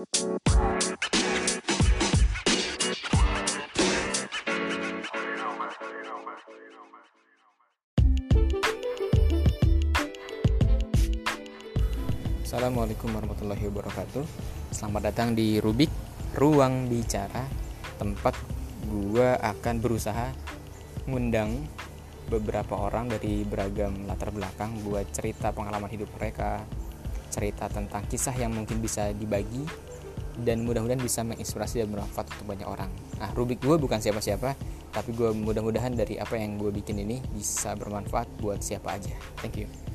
Assalamualaikum warahmatullahi wabarakatuh. Selamat datang di Rubik Ruang Bicara Tempat gua akan berusaha Ngundang beberapa orang dari beragam latar belakang Buat cerita pengalaman hidup mereka Cerita tentang kisah yang mungkin bisa dibagi Dan mudah-mudahan bisa menginspirasi dan bermanfaat untuk banyak orang. Nah Rubik gue bukan siapa-siapa Tapi gue mudah-mudahan dari apa yang gue bikin ini Bisa bermanfaat buat siapa aja. Thank you